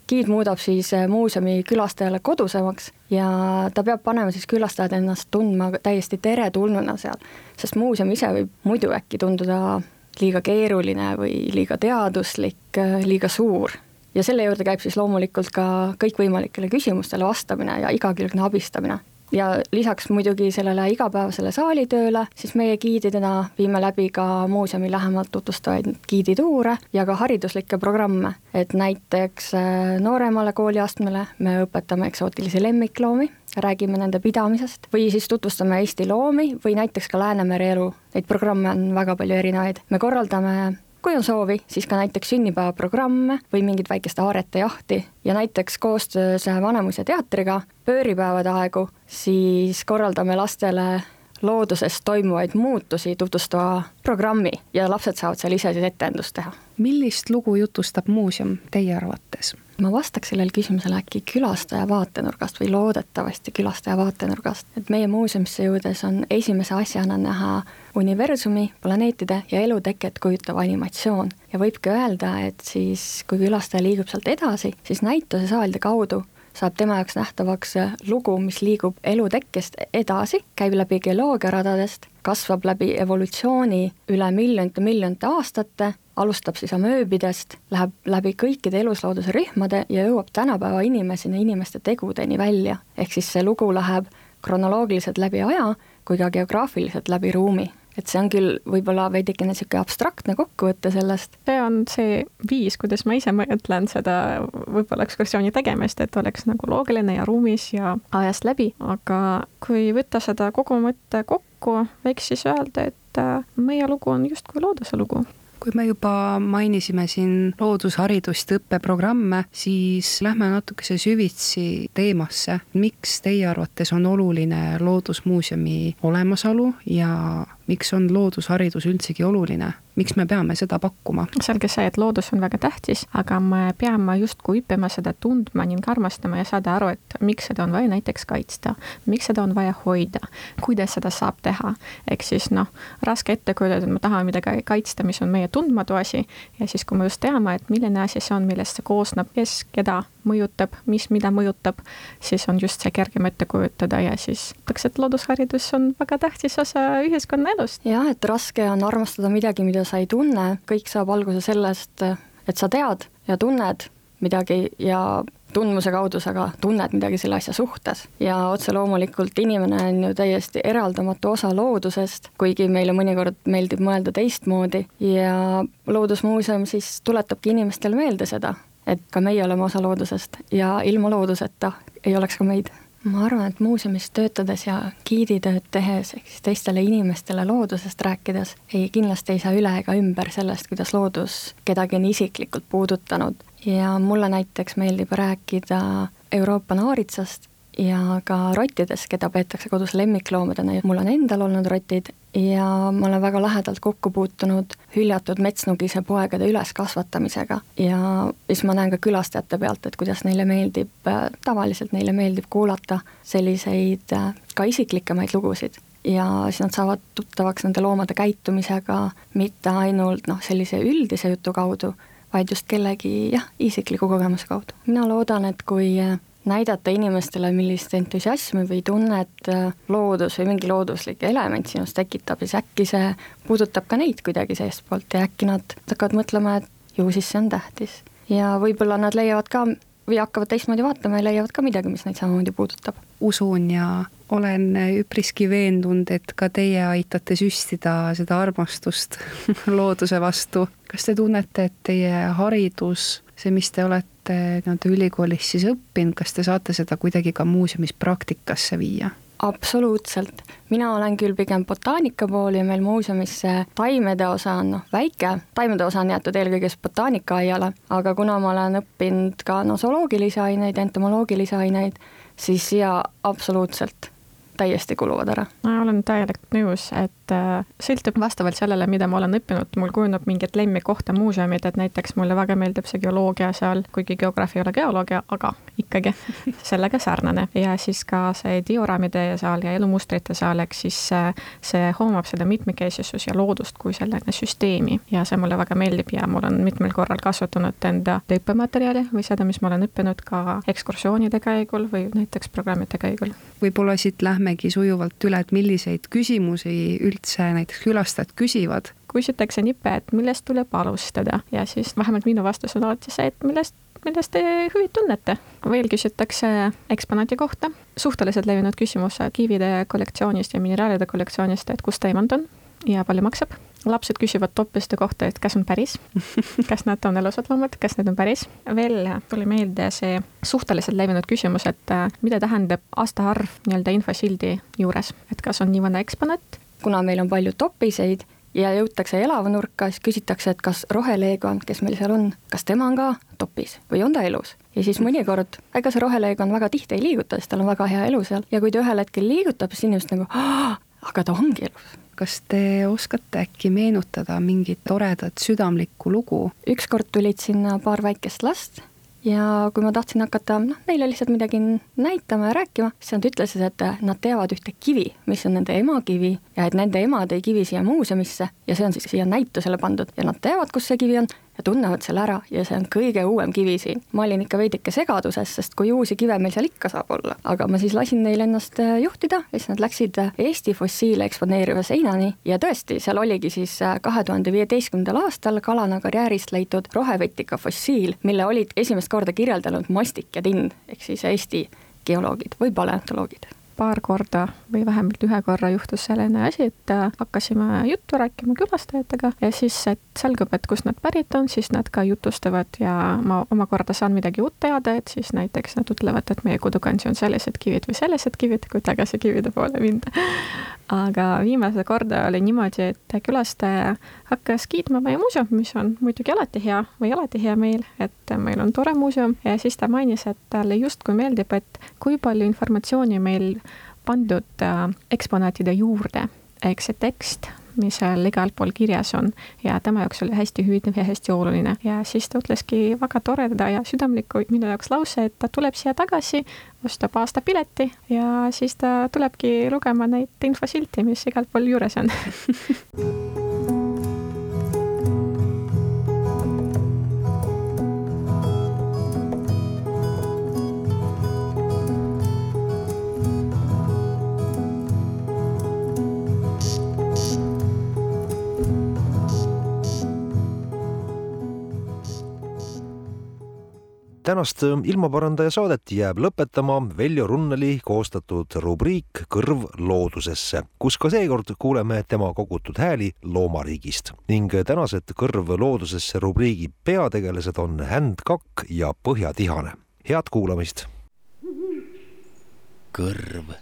Speaker 8: giid muudab siis äh, muuseumi külastajale kodusemaks ja ta peab panema siis külastajad ennast tundma täiesti teretulnuna seal, sest muuseum ise võib muidu äkki tunduda liiga keeruline või liiga teaduslik, äh, liiga suur. Ja selle juurde käib siis loomulikult ka kõikvõimalikele küsimustele vastamine ja igakülgne abistamine ja lisaks muidugi sellele igapäevasele saalitööle, siis meie giididena viime läbi ka muuseumi lähemalt tutvustavaid giidituure ja ka hariduslikke programme, et näiteks äh, nooremale kooliastmele me õpetame eksootilisi lemmikloomi, räägime nende pidamisest või siis tutvustame Eesti loomi või näiteks ka Läänemere elu, neid programme on väga palju erinevaid, me korraldame kui on soovi, siis ka näiteks sünnipäevaprogramme või mingit väikest aarete jahti ja näiteks koostöös Vanemuise teatriga pööripäevade aegu, siis korraldame lastele looduses toimuvaid muutusi tutvustava programmi ja lapsed saavad seal ise siis etendust teha.
Speaker 7: millist lugu jutustab muuseum teie arvates?
Speaker 8: Ma vastaks sellele küsimusele äkki külastaja vaatenurgast või loodetavasti külastaja vaatenurgast, et meie muuseumisse jõudes on esimese asjana näha universumi, planeetide ja eluteket kujutav animatsioon. Ja võibki öelda, et siis, kui külastaja liigub sealt edasi, siis näitusesaalide kaudu saab tema jaoks nähtavaks lugu, mis liigub elutekkest edasi, käib läbi geoloogiaradadest, kasvab läbi evolutsiooni üle miljonite, miljonite aastate, alustab siis amööbidest, läheb läbi kõikide eluslooduse rühmade ja jõuab tänapäeva inimeseni, inimeste tegudeni välja. ehk siis see lugu läheb kronoloogiliselt läbi aja kui ka geograafiliselt läbi ruumi et see on küll võib-olla veidikene niisugune abstraktne kokkuvõte sellest.
Speaker 9: see on see viis, kuidas ma ise mõtlen seda võib-olla ekskursiooni tegemist, et oleks nagu loogiline ja ruumis ja ajast läbi, aga kui võtta seda kogu mõtte kokku, võiks siis öelda, et äh, meie lugu on justkui looduse lugu
Speaker 7: kui me juba mainisime siin loodusharidust, õppeprogramme, siis lähme natukese süvitsi teemasse. miks teie arvates on oluline Loodusmuuseumi olemasolu ja miks on loodusharidus üldsegi oluline, miks me peame seda pakkuma?
Speaker 9: selge see, et loodus on väga tähtis, aga me peame justkui õppima seda tundma ning armastama ja saada aru, et miks seda on vaja näiteks kaitsta, miks seda on vaja hoida, kuidas seda saab teha. ehk siis noh, raske ette kujutada, et me tahame midagi kaitsta, mis on meie tundmatu asi ja siis, kui me just teame, et milline asi see on, millest see koosneb, kes keda mõjutab, mis mida mõjutab, siis on just see kergem ette kujutada ja siis ütleks, et loodusharidus on väga tähtis osa ühiskonnaelust.
Speaker 8: jah, et raske on armastada midagi, mida sa ei tunne, kõik saab alguse sellest, et sa tead ja tunned midagi ja tundmuse kaudu sa ka tunned midagi selle asja suhtes ja otse loomulikult inimene on ju täiesti eraldamatu osa loodusest, kuigi meile mõnikord meeldib mõelda teistmoodi ja Loodusmuuseum siis tuletabki inimestele meelde seda, et ka meie oleme osa loodusest ja ilma looduseta ei oleks ka meid. Ma arvan, et muuseumis töötades ja giiditööd tehes, ehk siis teistele inimestele loodusest rääkides, ei, kindlasti ei saa üle ega ümber sellest, kuidas loodus kedagi on isiklikult puudutanud. ja mulle näiteks meeldib rääkida Euroopa naaritsast ja ka rottidest, keda peetakse kodus lemmikloomadena ja mul on endal olnud rotid ja ma olen väga lähedalt kokku puutunud hüljatud metsnugise poegade üleskasvatamisega ja siis ma näen ka külastajate pealt, et kuidas neile meeldib, tavaliselt neile meeldib kuulata selliseid ka isiklikemaid lugusid ja siis nad saavad tuttavaks nende loomade käitumisega mitte ainult noh, sellise üldise jutu kaudu, vaid just kellegi jah, isikliku kogemuse kaudu. mina loodan, et kui näidata inimestele, millist entusiasmi või tunnet äh, loodus või mingi looduslik element sinus tekitab, siis äkki see puudutab ka neid kuidagi seestpoolt ja äkki nad hakkavad mõtlema, et ju siis see on tähtis. ja võib-olla nad leiavad ka või hakkavad teistmoodi vaatama ja leiavad ka midagi, mis neid samamoodi puudutab.
Speaker 7: usun ja olen üpriski veendunud, et ka teie aitate süstida seda armastust looduse vastu. kas te tunnete, et teie haridus, see, mis te olete nii-öelda ülikoolis siis õppinud, kas te saate seda kuidagi ka muuseumis praktikasse viia?
Speaker 8: absoluutselt, mina olen küll pigem botaanika pool ja meil muuseumis see taimede osa on noh, väike, taimede osa on jäetud eelkõige siis botaanikaaiale, aga kuna ma olen õppinud ka nosoloogilisi aineid, entomoloogilisi aineid, siis jaa, absoluutselt täiesti kuluvad ära.
Speaker 9: ma olen täielikult nõus, et äh, sõltub vastavalt sellele, mida ma olen õppinud, mul kujuneb mingid lemmikkohta muuseumid, et näiteks mulle väga meeldib see geoloogia seal, kuigi geograafia ei ole geoloogia, aga ikkagi sellega sarnane. ja siis ka see dioraamide saal ja elumustrite saal, ehk siis see, see hoomab seda mitmekesisust ja loodust kui selline süsteemi ja see mulle väga meeldib ja ma olen mitmel korral kasutanud enda õppematerjali või seda, mis ma olen õppinud ka ekskursioonide käigul või näiteks programmide käigul.
Speaker 7: võib-olla siit lähmegi sujuvalt üle, et milliseid küsimusi üldse näiteks külastajad küsivad?
Speaker 9: küsitakse nippe, et millest tuleb alustada ja siis vähemalt minu vastus on alati see, et millest millest te huvi tunnete. veel küsitakse eksponaadi kohta, suhteliselt levinud küsimus kivide kollektsioonist ja mineraalide kollektsioonist, et kust taimand on ja palju maksab. Lapsed küsivad toppiste kohta, et kas on päris, kas nad on elusad loomad, kas need on päris. veel tuli meelde see suhteliselt levinud küsimus, et äh, mida tähendab aastaarv nii-öelda infosildi juures, et kas on nii vana eksponaat.
Speaker 8: kuna meil on palju toppiseid ja jõutakse elava nurka, siis küsitakse, et kas roheleegon, kes meil seal on, kas tema on ka topis või on ta elus. ja siis mõnikord, ega see roheleegon väga tihti ei liiguta, sest tal on väga hea elu seal ja kui ta ühel hetkel liigutab, siis inimesed nagu, aga ta ongi elus
Speaker 7: kas te oskate äkki meenutada mingit toredat südamlikku lugu?
Speaker 8: ükskord tulid sinna paar väikest last ja kui ma tahtsin hakata noh, neile lihtsalt midagi näitama ja rääkima, siis nad ütlesid, et nad teavad ühte kivi, mis on nende emakivi ja et nende ema tõi kivi siia muuseumisse ja see on siis siia näitusele pandud. Ja nad teavad, kus see kivi on ja tunnevad selle ära. Ja see on kõige uuem kivi siin. ma olin ikka veidike segaduses, sest kui uusi kive meil seal ikka saab olla, aga ma siis lasin neil ennast äh, juhtida ja siis nad läksid äh, Eesti fossiile eksponeeriva seinani. Ja tõesti, seal oligi siis äh, kahe tuhande viieteistkümnendal aastal Kalana karjäärist leitud rohevetika fossiil, mille olid esimest korda kirjeldanud Mastik ja Tinn ehk siis Eesti geoloogid või paleontoloogid
Speaker 9: paar korda või vähemalt ühe korra juhtus selline asi, et äh, hakkasime juttu rääkima külastajatega ja siis, et selgub, et kust nad pärit on, siis nad ka jutustavad ja ma omakorda saan midagi uut teada, et siis näiteks nad ütlevad, et meie kodukandis on sellised kivid või sellised kivid, kui tagasi kivide poole minna. Aga viimase korda oli niimoodi, et külastaja hakkas kiitma meie muuseumi, mis on muidugi alati hea või alati hea meel, et meil on tore muuseum. Ja siis ta mainis, et talle justkui meeldib, et kui palju informatsiooni meil pandud äh, eksponaatide juurde, ehk see tekst, mis seal igal pool kirjas on. Ja tema jaoks oli hästi huvitav ja hästi oluline. Ja siis ta ütleski väga toreda ja südamliku minu jaoks lause, et ta tuleb siia tagasi, ostab aastapileti ja siis ta tulebki lugema neid infosilte, mis igal pool juures on
Speaker 1: tänast ilmaparandaja saadet jääb lõpetama Veljo Runneli koostatud rubriik Kõrv loodusesse, kus ka seekord kuuleme tema kogutud hääli loomariigist ning tänased Kõrv loodusesse rubriigi peategelased on Händ Kakk ja Põhjatihane. head kuulamist.
Speaker 2: kõrv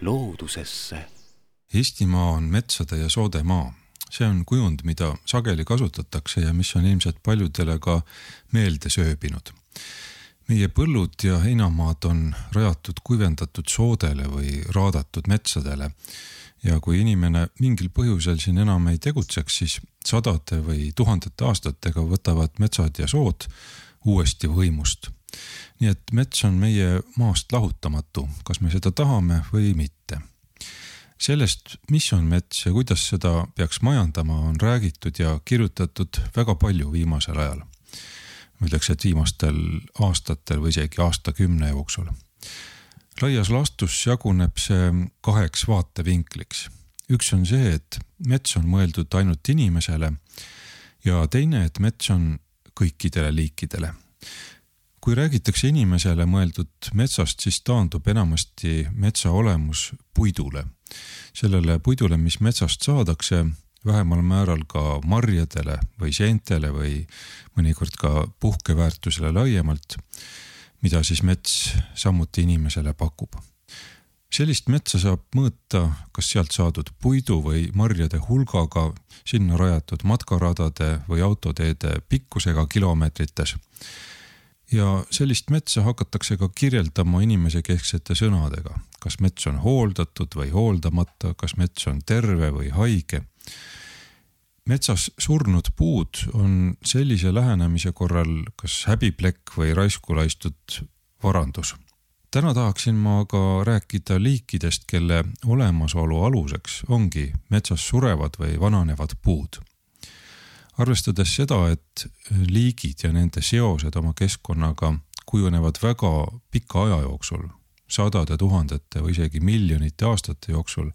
Speaker 2: loodusesse.
Speaker 10: Eestimaa on metsade ja soode maa see on kujund, mida sageli kasutatakse ja mis on ilmselt paljudele ka meelde sööbinud. meie põllud ja heinamaad on rajatud kuivendatud soodele või raadatud metsadele ja kui inimene mingil põhjusel siin enam ei tegutseks, siis sadade või tuhandete aastatega võtavad metsad ja sood uuesti võimust. nii et mets on meie maast lahutamatu, kas me seda tahame või mitte sellest, mis on mets ja kuidas seda peaks majandama, on räägitud ja kirjutatud väga palju viimasel ajal. ma ütleks, et viimastel aastatel või isegi aastakümne jooksul. laias laastus jaguneb see kaheks vaatevinkliks. üks on see, et mets on mõeldud ainult inimesele ja teine, et mets on kõikidele liikidele kui räägitakse inimesele mõeldud metsast, siis taandub enamasti metsa olemus puidule sellele puidule, mis metsast saadakse, vähemal määral ka marjadele või seentele või mõnikord ka puhkeväärtusele laiemalt, mida siis mets samuti inimesele pakub. sellist metsa saab mõõta kas sealt saadud puidu või marjade hulgaga, sinna rajatud matkaradade või autoteede pikkusega kilomeetrites ja sellist metsa hakatakse ka kirjeldama inimesekesksete sõnadega, kas mets on hooldatud või hooldamata, kas mets on terve või haige. metsas surnud puud on sellise lähenemise korral kas häbiplekk või raisku laistud varandus. täna tahaksin ma ka rääkida liikidest, kelle olemasolu aluseks ongi metsas surevad või vananevad puud arvestades seda, et liigid ja nende seosed oma keskkonnaga kujunevad väga pika aja jooksul, sadade tuhandete või isegi miljonite aastate jooksul,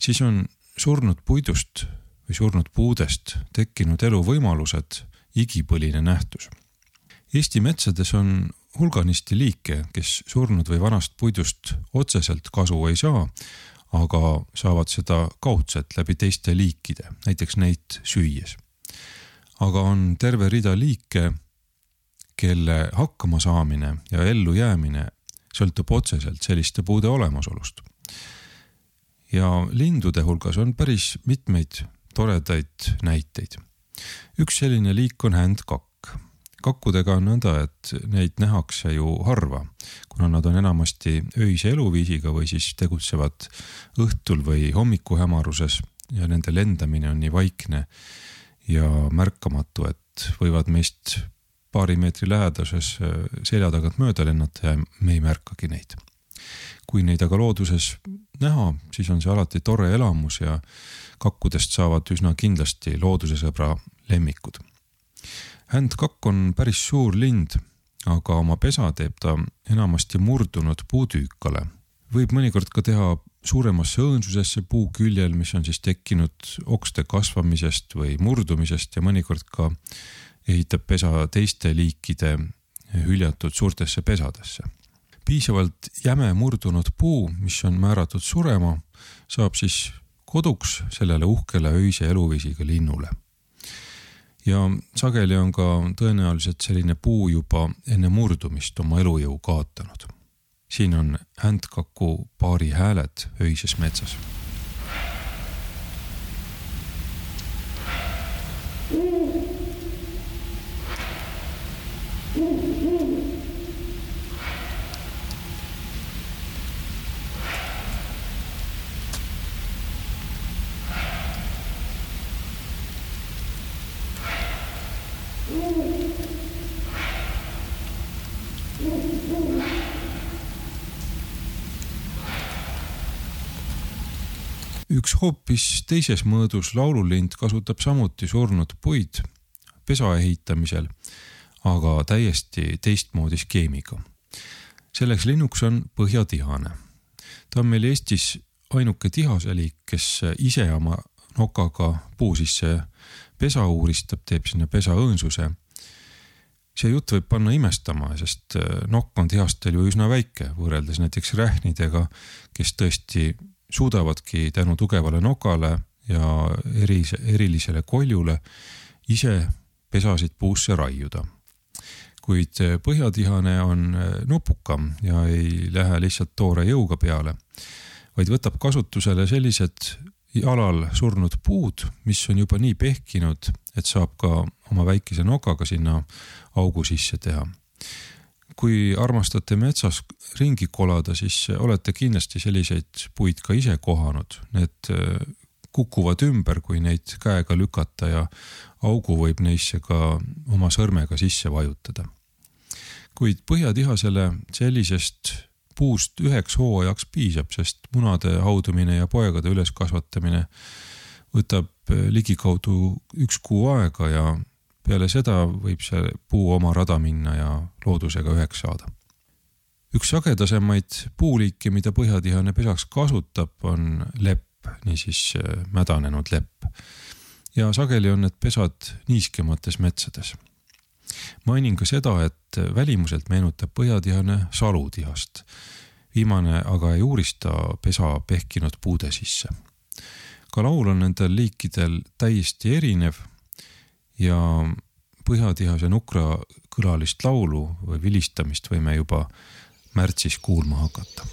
Speaker 10: siis on surnud puidust või surnud puudest tekkinud eluvõimalused igipõline nähtus. Eesti metsades on hulganisti liike, kes surnud või vanast puidust otseselt kasu ei saa, aga saavad seda kaudselt läbi teiste liikide, näiteks neid süües aga on terve rida liike, kelle hakkamasaamine ja ellujäämine sõltub otseselt selliste puude olemasolust. ja lindude hulgas on päris mitmeid toredaid näiteid. üks selline liik on händkakk. kakkudega on nõnda, et neid nähakse ju harva, kuna nad on enamasti öise eluviisiga või siis tegutsevad õhtul või hommikuhämaruses ja nende lendamine on nii vaikne ja märkamatu, et võivad meist paari meetri läheduses äh, selja tagant mööda lennata ja me ei märkagi neid. kui neid aga looduses näha, siis on see alati tore elamus ja kakkudest saavad üsna kindlasti loodusesõbra lemmikud. händkakk on päris suur lind, aga oma pesa teeb ta enamasti murdunud puutüükale. Võib mõnikord ka teha suuremasse õõnsusesse puu küljel, mis on siis tekkinud okste kasvamisest või murdumisest ja mõnikord ka ehitab pesa teiste liikide hüljatud suurtesse pesadesse. piisavalt jäme murdunud puu, mis on määratud surema, saab siis koduks sellele uhkele öise eluviisiga linnule. ja sageli on ka tõenäoliselt selline puu juba enne murdumist oma elujõu kaotanud siin on händkaku paari hääled öises metsas. Üks hoopis teises mõõdus laululind kasutab samuti surnud puid pesa ehitamisel, aga täiesti teistmoodi skeemiga. selleks linnuks on põhjatihane. ta on meil Eestis ainuke tihaseliik, kes ise oma nokaga puu sisse pesa uuristab, teeb sinna pesa õõnsuse see jutt võib panna imestama, sest nokk on tihastel ju üsna väike võrreldes näiteks rähnidega, kes tõesti suudavadki tänu tugevale nokale ja eri, erilisele koljule ise pesasid puusse raiuda. kuid põhjatihane on nupukam ja ei lähe lihtsalt toore jõuga peale, vaid võtab kasutusele sellised jalal surnud puud, mis on juba nii pehkinud, et saab ka oma väikese nokaga sinna augu sisse teha kui armastate metsas ringi kolada, siis olete kindlasti selliseid puid ka ise kohanud. Need äh, kukuvad ümber, kui neid käega lükata ja augu võib neisse ka oma sõrmega sisse vajutada. kuid põhjatihasele sellisest puust üheks hooajaks piisab, sest munade haudumine ja poegade üleskasvatamine võtab äh, ligikaudu üks kuu aega ja peale seda võib see puu oma rada minna ja loodusega üheks saada. üks sagedasemaid puuliike, mida põhjatihane pesaks kasutab, on lepp, niisiis äh, mädanenud lepp. ja sageli on need pesad niiskemates metsades. mainin ka seda, et välimuselt meenutab põhjatihane salutihast. viimane aga ei uurista pesa pehkinud puude sisse. ka laul on nendel liikidel täiesti erinev ja Põhjatihase Nukra kõlalist laulu või vilistamist võime juba märtsis kuulma hakata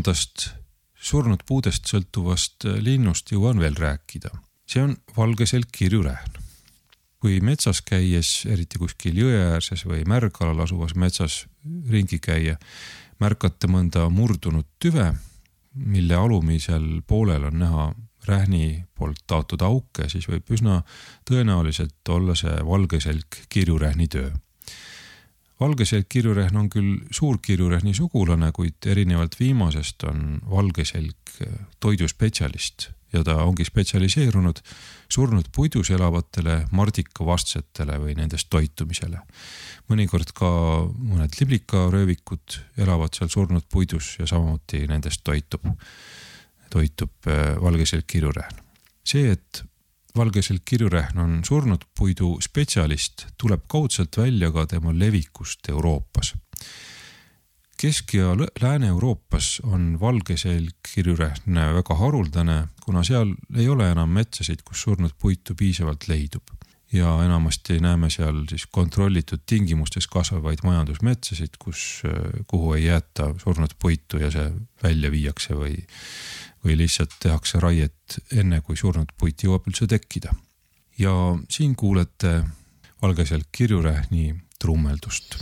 Speaker 10: kolmandast surnud puudest sõltuvast linnust jõuan veel rääkida. see on valgeselg kirjurähn. kui metsas käies, eriti kuskil jõe äärses või märgalal asuvas metsas ringi käia, märkate mõnda murdunud tüve, mille alumisel poolel on näha rähni poolt taotud auke, siis võib üsna tõenäoliselt olla see valgeselg kirjurähni töö valgeselg kirjurehm on küll suurkirjurehni sugulane, kuid erinevalt viimasest on valgeselg toiduspetsialist ja ta ongi spetsialiseerunud surnud puidus elavatele mardikavastsetele või nendest toitumisele. mõnikord ka mõned liblikaröövikud elavad seal surnud puidus ja samuti nendest toitub, toitub äh, valgeselg kirjurehm. see, et valgeselg kirjurähn on surnud puidu spetsialist, tuleb kaudselt välja ka tema levikust Euroopas. Kesk- ja Lääne-Euroopas on valgeselg kirjurähn väga haruldane, kuna seal ei ole enam metsasid, kus surnud puitu piisavalt leidub ja enamasti näeme seal siis kontrollitud tingimustes kasvavaid majandusmetsasid, kus, kuhu ei jäeta surnud puitu ja see välja viiakse või või lihtsalt tehakse raiet enne, kui surnud puit jõuab üldse tekkida. ja siin kuulete valgeselt kirjurähni trummeldust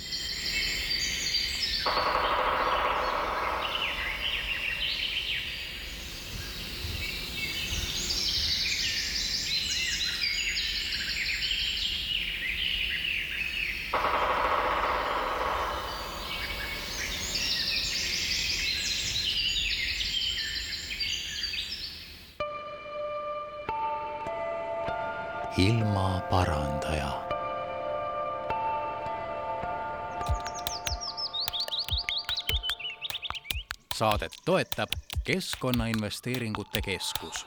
Speaker 2: Keskkonnainvesteeringute Keskus